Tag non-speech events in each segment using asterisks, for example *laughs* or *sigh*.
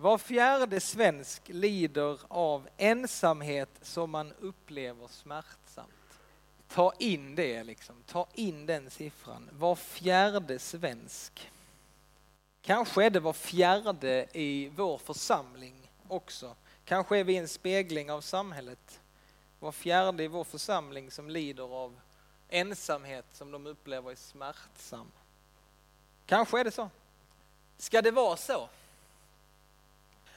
Var fjärde svensk lider av ensamhet som man upplever smärtsamt. Ta in det liksom, ta in den siffran. Var fjärde svensk. Kanske är det var fjärde i vår församling också. Kanske är vi en spegling av samhället. Var fjärde i vår församling som lider av ensamhet som de upplever är smärtsam. Kanske är det så. Ska det vara så?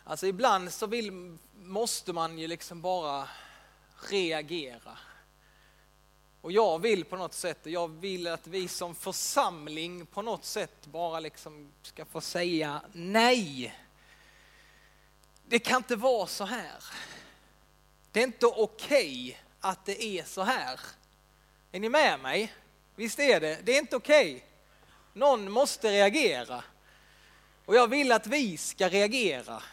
Alltså ibland så vill, måste man ju liksom bara reagera. Och jag vill på något sätt, jag vill att vi som församling på något sätt bara liksom ska få säga nej. Det kan inte vara så här. Det är inte okej okay att det är så här. Är ni med mig? Visst är det? Det är inte okej. Okay. Någon måste reagera. Och jag vill att vi ska reagera.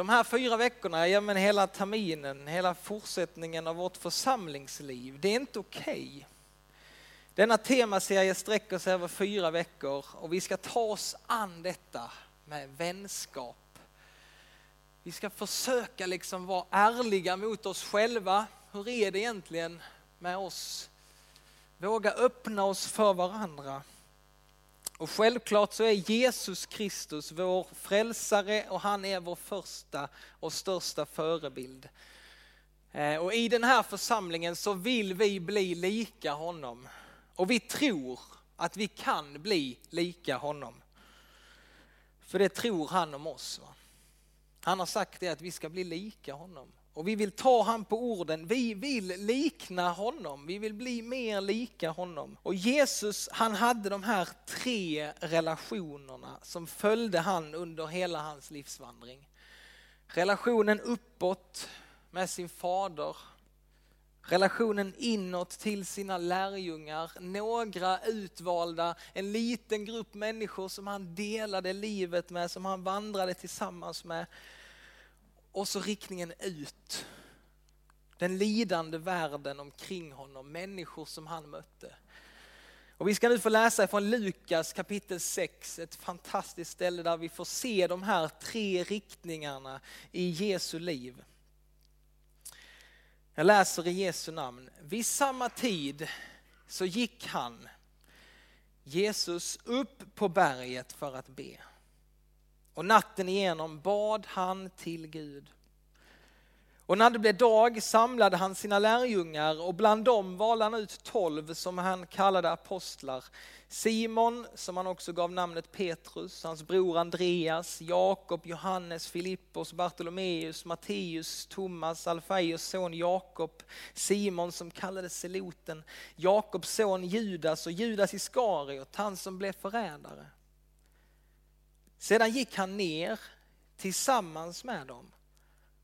De här fyra veckorna, ja men hela terminen, hela fortsättningen av vårt församlingsliv, det är inte okej. Okay. Denna temaserie sträcker sig över fyra veckor och vi ska ta oss an detta med vänskap. Vi ska försöka liksom vara ärliga mot oss själva. Hur är det egentligen med oss? Våga öppna oss för varandra. Och självklart så är Jesus Kristus vår frälsare och han är vår första och största förebild. Eh, och i den här församlingen så vill vi bli lika honom. Och vi tror att vi kan bli lika honom. För det tror han om oss. Han har sagt det att vi ska bli lika honom. Och vi vill ta han på orden. Vi vill likna honom. Vi vill bli mer lika honom. Och Jesus han hade de här tre relationerna som följde han under hela hans livsvandring. Relationen uppåt med sin fader. Relationen inåt till sina lärjungar, några utvalda, en liten grupp människor som han delade livet med, som han vandrade tillsammans med och så riktningen ut. Den lidande världen omkring honom, människor som han mötte. Och vi ska nu få läsa från Lukas kapitel 6, ett fantastiskt ställe där vi får se de här tre riktningarna i Jesu liv. Jag läser i Jesu namn. Vid samma tid så gick han, Jesus, upp på berget för att be. Och natten igenom bad han till Gud. Och när det blev dag samlade han sina lärjungar och bland dem valde han ut tolv som han kallade apostlar. Simon, som han också gav namnet Petrus, hans bror Andreas, Jakob, Johannes, Filippos, Bartolomeus, Matteus, Thomas, Alfaios son Jakob, Simon som kallades Seloten, Jakobs son Judas och Judas Iskariot, han som blev förrädare. Sedan gick han ner tillsammans med dem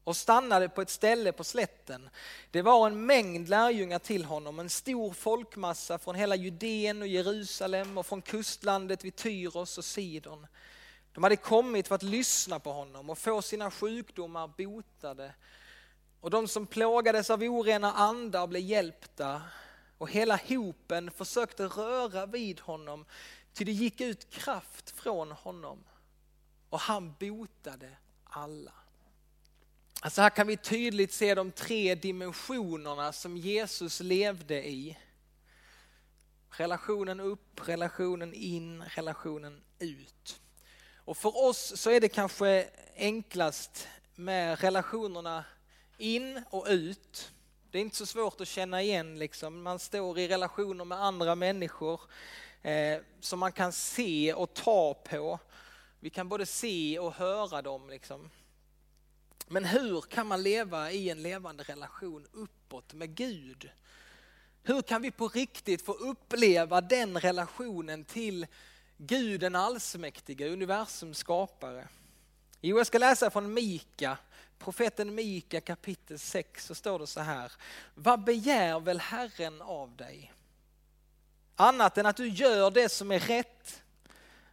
och stannade på ett ställe på slätten. Det var en mängd lärjungar till honom, en stor folkmassa från hela Judeen och Jerusalem och från kustlandet vid Tyros och Sidon. De hade kommit för att lyssna på honom och få sina sjukdomar botade. Och de som plågades av orena andar blev hjälpta och hela hopen försökte röra vid honom, ty det gick ut kraft från honom och han botade alla. Alltså här kan vi tydligt se de tre dimensionerna som Jesus levde i. Relationen upp, relationen in, relationen ut. Och för oss så är det kanske enklast med relationerna in och ut. Det är inte så svårt att känna igen, liksom. man står i relationer med andra människor eh, som man kan se och ta på. Vi kan både se och höra dem. Liksom. Men hur kan man leva i en levande relation uppåt med Gud? Hur kan vi på riktigt få uppleva den relationen till Gud den allsmäktige, universums skapare? Jo, jag ska läsa från Mika, profeten Mika kapitel 6, så står det så här. Vad begär väl Herren av dig? Annat än att du gör det som är rätt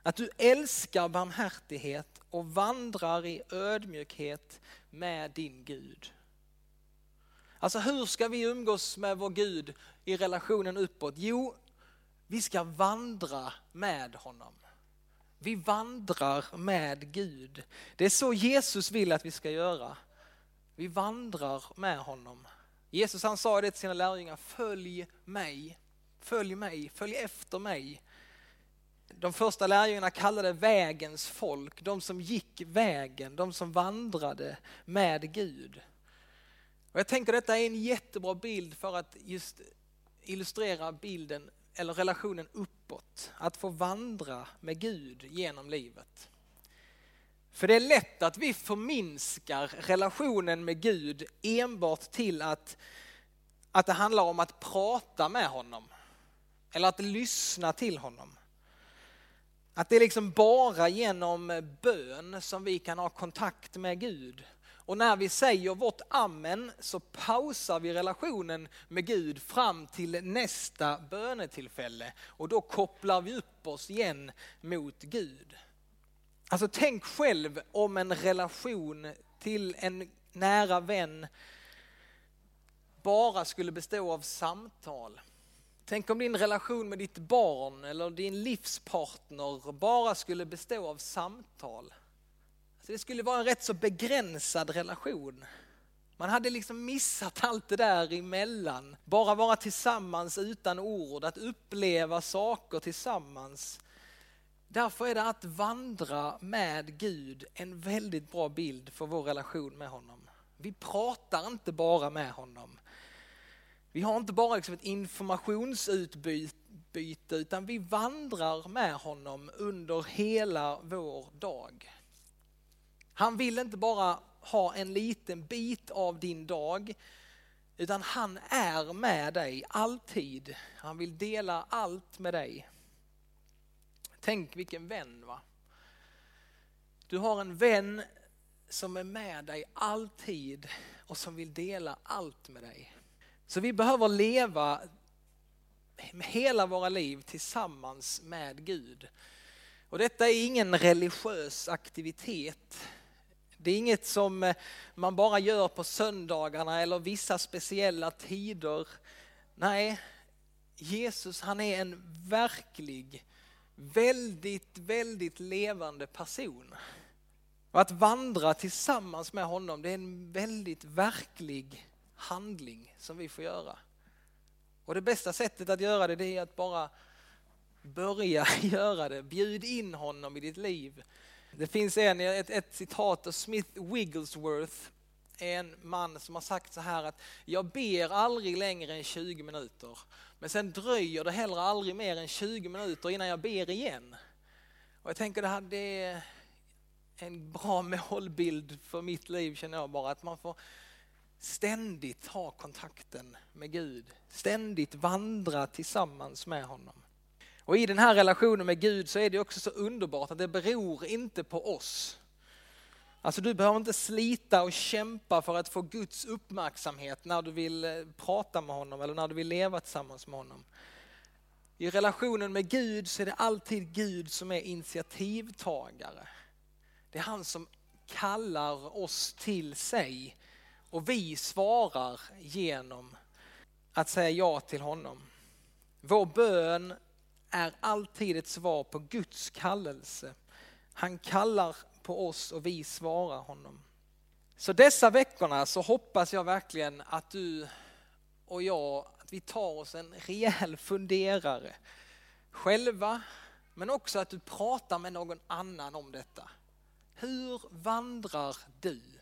att du älskar barmhärtighet och vandrar i ödmjukhet med din Gud. Alltså hur ska vi umgås med vår Gud i relationen uppåt? Jo, vi ska vandra med honom. Vi vandrar med Gud. Det är så Jesus vill att vi ska göra. Vi vandrar med honom. Jesus han sa det till sina lärjungar, följ mig, följ mig, följ efter mig. De första lärjungarna kallade vägens folk, de som gick vägen, de som vandrade med Gud. Och jag tänker detta är en jättebra bild för att just illustrera bilden eller relationen uppåt. Att få vandra med Gud genom livet. För det är lätt att vi förminskar relationen med Gud enbart till att, att det handlar om att prata med honom. Eller att lyssna till honom. Att det är liksom bara genom bön som vi kan ha kontakt med Gud. Och när vi säger vårt amen så pausar vi relationen med Gud fram till nästa bönetillfälle och då kopplar vi upp oss igen mot Gud. Alltså tänk själv om en relation till en nära vän bara skulle bestå av samtal. Tänk om din relation med ditt barn eller din livspartner bara skulle bestå av samtal. Alltså det skulle vara en rätt så begränsad relation. Man hade liksom missat allt det där emellan. Bara vara tillsammans utan ord, att uppleva saker tillsammans. Därför är det att vandra med Gud en väldigt bra bild för vår relation med honom. Vi pratar inte bara med honom. Vi har inte bara liksom ett informationsutbyte utan vi vandrar med honom under hela vår dag. Han vill inte bara ha en liten bit av din dag, utan han är med dig alltid. Han vill dela allt med dig. Tänk vilken vän va? Du har en vän som är med dig alltid och som vill dela allt med dig. Så vi behöver leva hela våra liv tillsammans med Gud. Och detta är ingen religiös aktivitet det är inget som eh, man bara gör på söndagarna eller vissa speciella tider. Nej, Jesus han är en verklig, väldigt, väldigt levande person. Och att vandra tillsammans med honom, det är en väldigt verklig handling som vi får göra. Och det bästa sättet att göra det, det är att bara börja *laughs* göra det. Bjud in honom i ditt liv. Det finns en, ett, ett citat av Smith Wigglesworth, en man som har sagt så här att jag ber aldrig längre än 20 minuter. Men sen dröjer det heller aldrig mer än 20 minuter innan jag ber igen. Och jag tänker det här det är en bra *laughs* målbild för mitt liv känner jag bara, att man får ständigt ha kontakten med Gud, ständigt vandra tillsammans med honom. Och i den här relationen med Gud så är det också så underbart att det beror inte på oss. Alltså du behöver inte slita och kämpa för att få Guds uppmärksamhet när du vill eh, prata med honom eller när du vill leva tillsammans med honom. I relationen med Gud så är det alltid Gud som är initiativtagare. Det är han som kallar oss till sig och vi svarar genom att säga ja till honom. Vår bön är alltid ett svar på Guds kallelse. Han kallar på oss och vi svarar honom. Så dessa veckorna så hoppas jag verkligen att du och jag, att vi tar oss en rejäl funderare själva, men också att du pratar med någon annan om detta. Hur vandrar du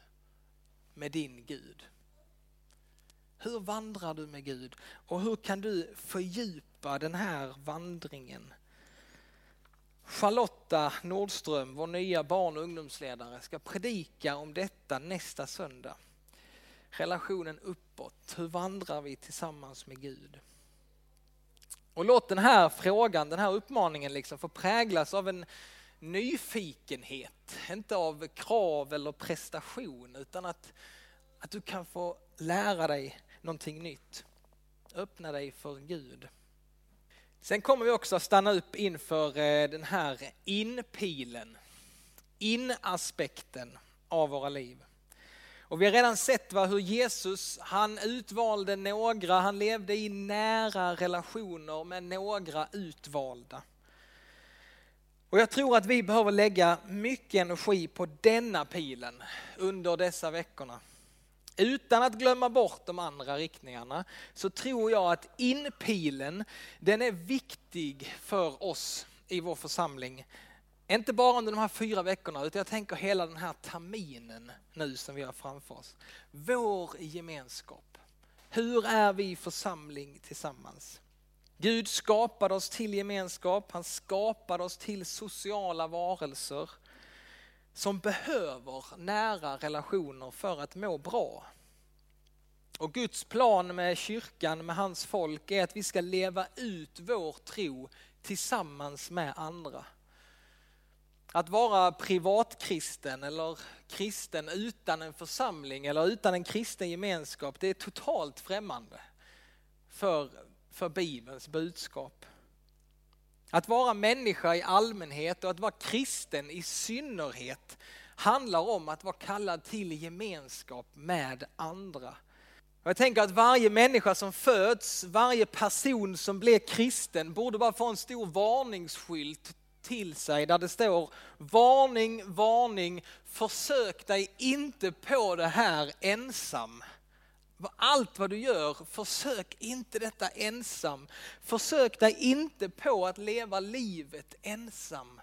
med din Gud? Hur vandrar du med Gud och hur kan du fördjupa den här vandringen? Charlotta Nordström, vår nya barn och ungdomsledare, ska predika om detta nästa söndag. Relationen uppåt, hur vandrar vi tillsammans med Gud? Och låt den här frågan, den här uppmaningen liksom få präglas av en nyfikenhet, inte av krav eller prestation utan att, att du kan få lära dig någonting nytt. Öppna dig för Gud. Sen kommer vi också att stanna upp inför eh, den här inpilen, inaspekten av våra liv. Och vi har redan sett va, hur Jesus, han utvalde några, han levde i nära relationer med några utvalda. Och jag tror att vi behöver lägga mycket energi på denna pilen under dessa veckorna. Utan att glömma bort de andra riktningarna så tror jag att inpilen, den är viktig för oss i vår församling. Inte bara under de här fyra veckorna utan jag tänker hela den här terminen nu som vi har framför oss. Vår gemenskap. Hur är vi församling tillsammans? Gud skapade oss till gemenskap, han skapade oss till sociala varelser som behöver nära relationer för att må bra. Och Guds plan med kyrkan, med hans folk, är att vi ska leva ut vår tro tillsammans med andra. Att vara privatkristen eller kristen utan en församling eller utan en kristen gemenskap, det är totalt främmande för, för Bibelns budskap. Att vara människa i allmänhet och att vara kristen i synnerhet handlar om att vara kallad till gemenskap med andra. Jag tänker att varje människa som föds, varje person som blir kristen borde bara få en stor varningsskylt till sig där det står varning, varning, försök dig inte på det här ensam. Allt vad du gör, försök inte detta ensam. Försök dig inte på att leva livet ensam.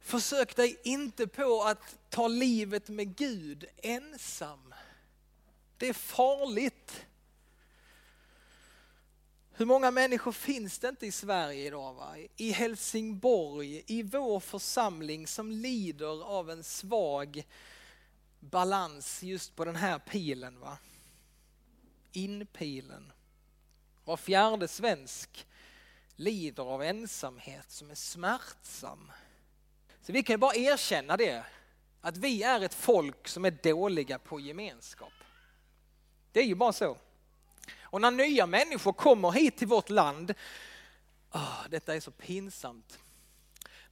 Försök dig inte på att ta livet med Gud ensam. Det är farligt. Hur många människor finns det inte i Sverige idag? Va? I Helsingborg, i vår församling som lider av en svag balans just på den här pilen. Va? Inpilen. Var fjärde svensk lider av ensamhet som är smärtsam. Så vi kan ju bara erkänna det, att vi är ett folk som är dåliga på gemenskap. Det är ju bara så. Och när nya människor kommer hit till vårt land, oh, detta är så pinsamt.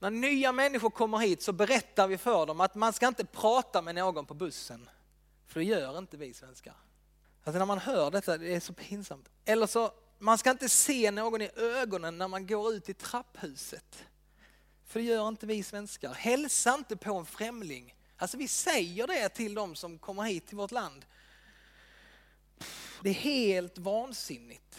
När nya människor kommer hit så berättar vi för dem att man ska inte prata med någon på bussen. För det gör inte vi svenskar. Alltså när man hör detta, det är så pinsamt. Eller så, man ska inte se någon i ögonen när man går ut i trapphuset. För det gör inte vi svenskar. Hälsa inte på en främling. Alltså vi säger det till de som kommer hit till vårt land. Det är helt vansinnigt.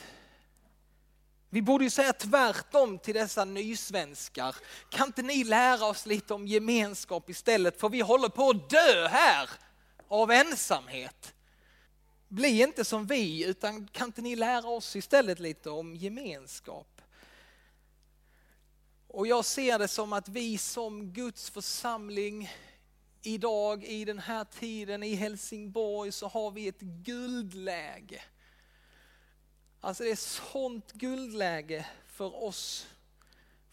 Vi borde ju säga tvärtom till dessa nysvenskar. Kan inte ni lära oss lite om gemenskap istället? För vi håller på att dö här av ensamhet. Bli inte som vi, utan kan inte ni lära oss istället lite om gemenskap? Och jag ser det som att vi som Guds församling idag i den här tiden i Helsingborg så har vi ett guldläge. Alltså det är sånt guldläge för oss.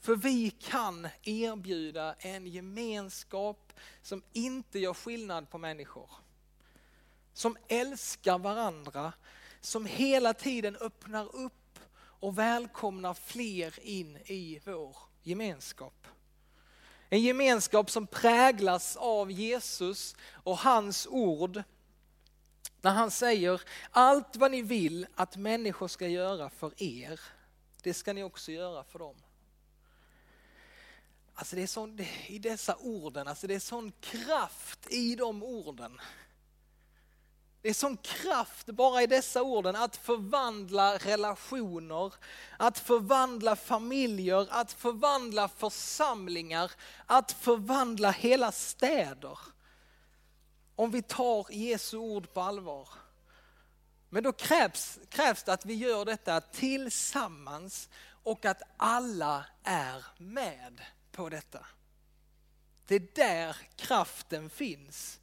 För vi kan erbjuda en gemenskap som inte gör skillnad på människor. Som älskar varandra, som hela tiden öppnar upp och välkomnar fler in i vår gemenskap. En gemenskap som präglas av Jesus och hans ord. När han säger allt vad ni vill att människor ska göra för er, det ska ni också göra för dem. Alltså det är sån, i dessa orden, alltså det är sån kraft i de orden. Det är sån kraft bara i dessa orden att förvandla relationer, att förvandla familjer, att förvandla församlingar, att förvandla hela städer. Om vi tar Jesu ord på allvar. Men då krävs, krävs det att vi gör detta tillsammans och att alla är med på detta. Det är där kraften finns.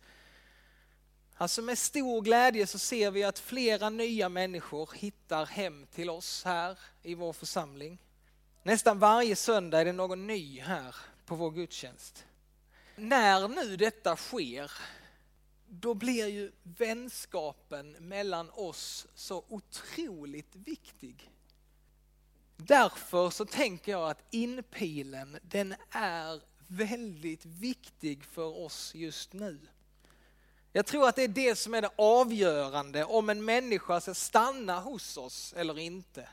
Alltså med stor glädje så ser vi att flera nya människor hittar hem till oss här i vår församling. Nästan varje söndag är det någon ny här på vår gudstjänst. När nu detta sker, då blir ju vänskapen mellan oss så otroligt viktig. Därför så tänker jag att inpilen, den är väldigt viktig för oss just nu. Jag tror att det är det som är det avgörande om en människa ska stanna hos oss eller inte.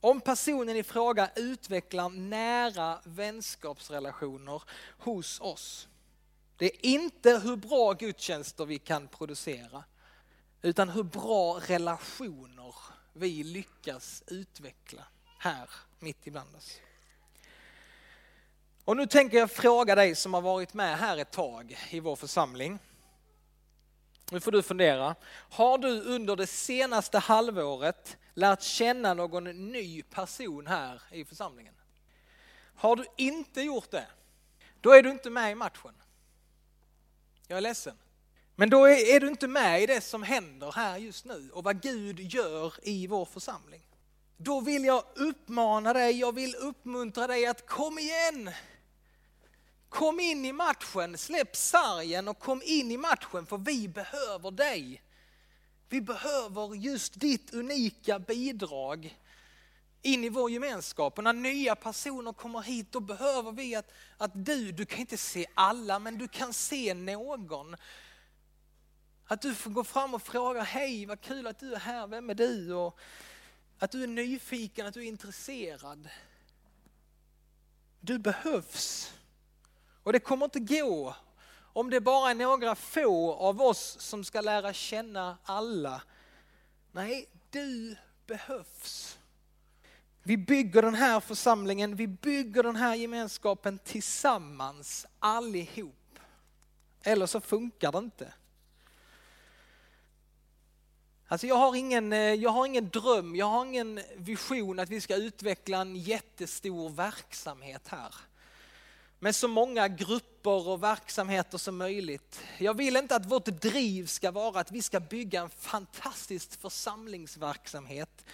Om personen i fråga utvecklar nära vänskapsrelationer hos oss. Det är inte hur bra gudstjänster vi kan producera, utan hur bra relationer vi lyckas utveckla här mitt ibland oss. Och nu tänker jag fråga dig som har varit med här ett tag i vår församling. Nu får du fundera. Har du under det senaste halvåret lärt känna någon ny person här i församlingen? Har du inte gjort det, då är du inte med i matchen. Jag är ledsen. Men då är, du inte med i det som händer här just nu och vad Gud gör i vår församling. Då vill jag uppmana dig, jag vill uppmuntra dig att kom igen! Kom in i matchen, släpp sargen och kom in i matchen för vi behöver dig. Vi behöver just ditt unika bidrag in i vår gemenskap. Och när nya personer kommer hit då behöver vi att, att du, du kan inte se alla men du kan se någon. Att du får gå fram och fråga, hej vad kul att du är här, vem är du? Och att du är nyfiken, att du är intresserad. Du behövs. Och det kommer inte gå om det bara är några få av oss som ska lära känna alla. Nej, du behövs. Vi bygger den här församlingen, vi bygger den här gemenskapen tillsammans allihop. Eller så funkar det inte. Alltså jag, har ingen, eh, jag har ingen dröm, jag har ingen vision att vi ska utveckla en jättestor verksamhet här med så många grupper och verksamheter som möjligt. Jag vill inte att vårt driv ska vara att vi ska bygga en fantastisk församlingsverksamhet.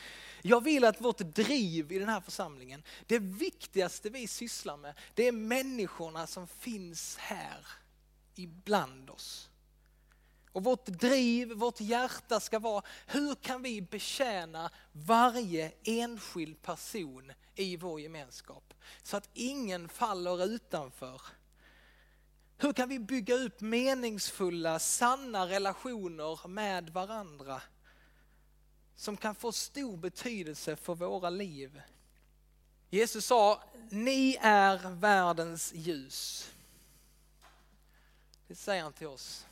Jag vill att vårt driv i den här församlingen, det viktigaste vi sysslar med, det är människorna som finns här ibland oss. Och vårt driv, vårt hjärta ska vara, hur kan vi betjäna varje enskild person i vår gemenskap? Så att ingen faller utanför. Hur kan vi bygga upp meningsfulla, sanna relationer med varandra? Som kan få stor betydelse för våra liv. Jesus sa, ni är världens ljus. Det säger han till oss.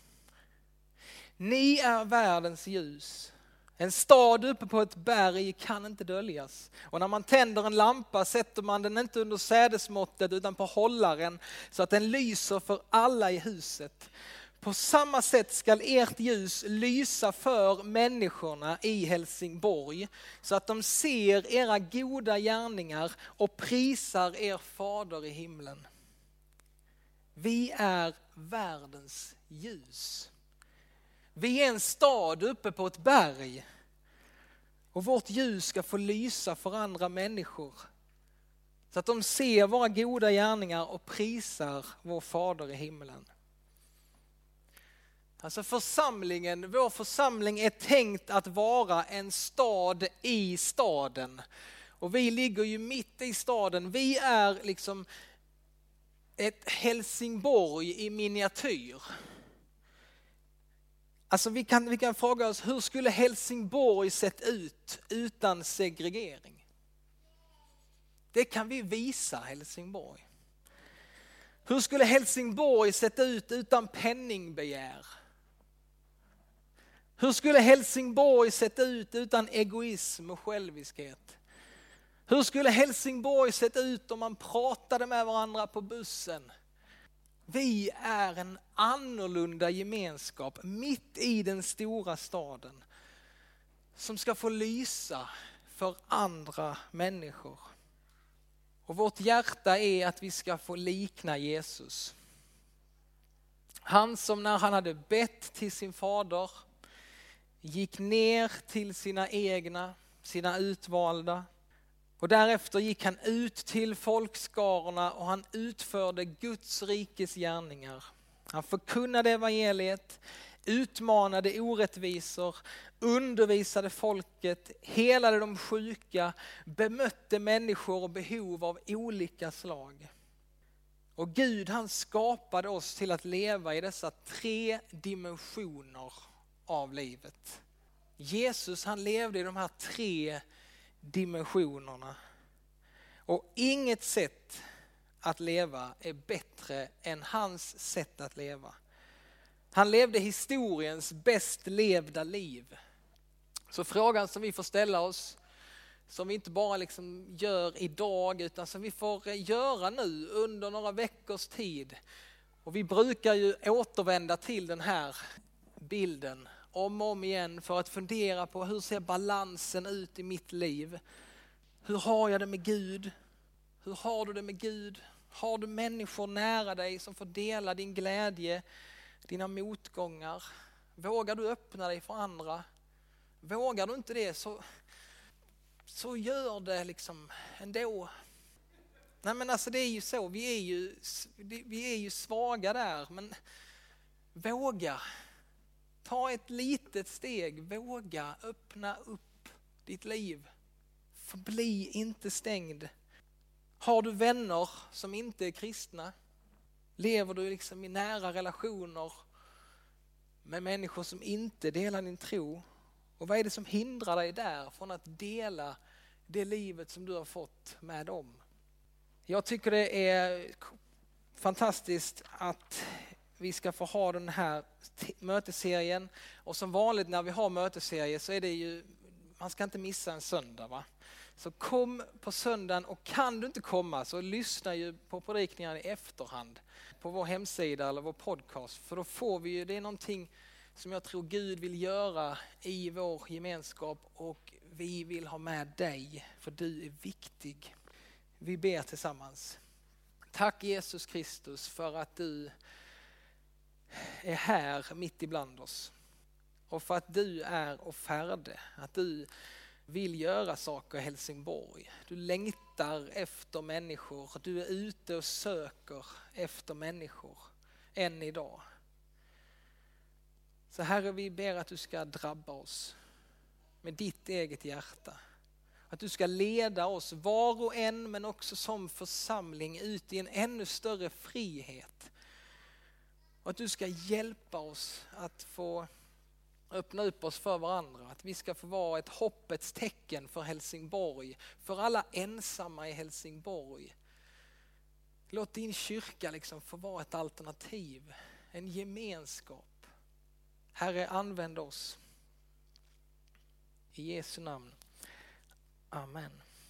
Ni är världens ljus. En stad uppe på ett berg kan inte döljas. Och när man tänder en lampa sätter man den inte under sädesmåttet utan på hållaren så att den lyser för alla i huset. På samma sätt skall ert ljus lysa för människorna i Helsingborg så att de ser era goda gärningar och prisar er fader i himlen. Vi är världens ljus. Vi är en stad uppe på ett berg och vårt ljus ska få lysa för andra människor så att de ser våra goda gärningar och prisar vår fader i himlen. Alltså församlingen, vår församling är tänkt att vara en stad i staden. Och vi ligger ju mitt i staden. Vi är liksom ett Helsingborg i miniatyr. Alltså vi kan, vi kan fråga oss, hur skulle Helsingborg sett ut utan segregering? Det kan vi visa Helsingborg. Hur skulle Helsingborg sett ut utan penningbegär? Hur skulle Helsingborg sett ut utan egoism och själviskhet? Hur skulle Helsingborg sett ut om man pratade med varandra på bussen? Vi är en annorlunda gemenskap mitt i den stora staden som ska få lysa för andra människor. Och vårt hjärta är att vi ska få likna Jesus. Han som när han hade bett till sin fader gick ner till sina egna, sina utvalda och därefter gick han ut till folkskarorna och han utförde Guds rikes gärningar. Han förkunnade evangeliet, utmanade orättvisor, undervisade folket, helade de sjuka, bemötte människor och behov av olika slag. Och Gud han skapade oss till att leva i dessa tre dimensioner av livet. Jesus han levde i de här tre dimensionerna. Och inget sätt att leva är bättre än hans sätt att leva. Han levde historiens bäst levda liv. Så frågan som vi får ställa oss, som vi inte bara liksom gör idag utan som vi får göra nu under några veckors tid. Och vi brukar ju återvända till den här bilden om och om igen för att fundera på hur ser balansen ut i mitt liv? Hur har jag det med Gud? Hur har du det med Gud? Har du människor nära dig som får dela din glädje, dina motgångar? Vågar du öppna dig för andra? Vågar du inte det så, så gör det liksom ändå. Nej men alltså det är ju så, vi är ju, vi är ju svaga där men våga. Ta ett litet steg, våga öppna upp ditt liv. Förbli inte stängd. Har du vänner som inte är kristna? Lever du liksom i nära relationer med människor som inte delar din tro? Och vad är det som hindrar dig där från att dela det livet som du har fått med dem? Jag tycker det är fantastiskt att vi ska få ha den här mötesserien. Och som vanligt när vi har mötesserier så är det ju, man ska inte missa en söndag. Va? Så kom på söndagen och kan du inte komma så lyssna ju på predikningarna i efterhand på vår hemsida eller vår podcast. För då får vi ju, det är någonting som jag tror Gud vill göra i vår gemenskap och vi vill ha med dig för du är viktig. Vi ber tillsammans. Tack Jesus Kristus för att du är här mitt ibland oss. Och för att du är och färde, att du vill göra saker i Helsingborg. Du längtar efter människor, du är ute och söker efter människor än idag. Så Herre, vi ber att du ska drabba oss med ditt eget hjärta. Att du ska leda oss var och en men också som församling ut i en ännu större frihet. Och att du ska hjälpa oss att få öppna upp oss för varandra, att vi ska få vara ett hoppets tecken för Helsingborg, för alla ensamma i Helsingborg. Låt din kyrka liksom få vara ett alternativ, en gemenskap. Herre, använd oss. I Jesu namn. Amen.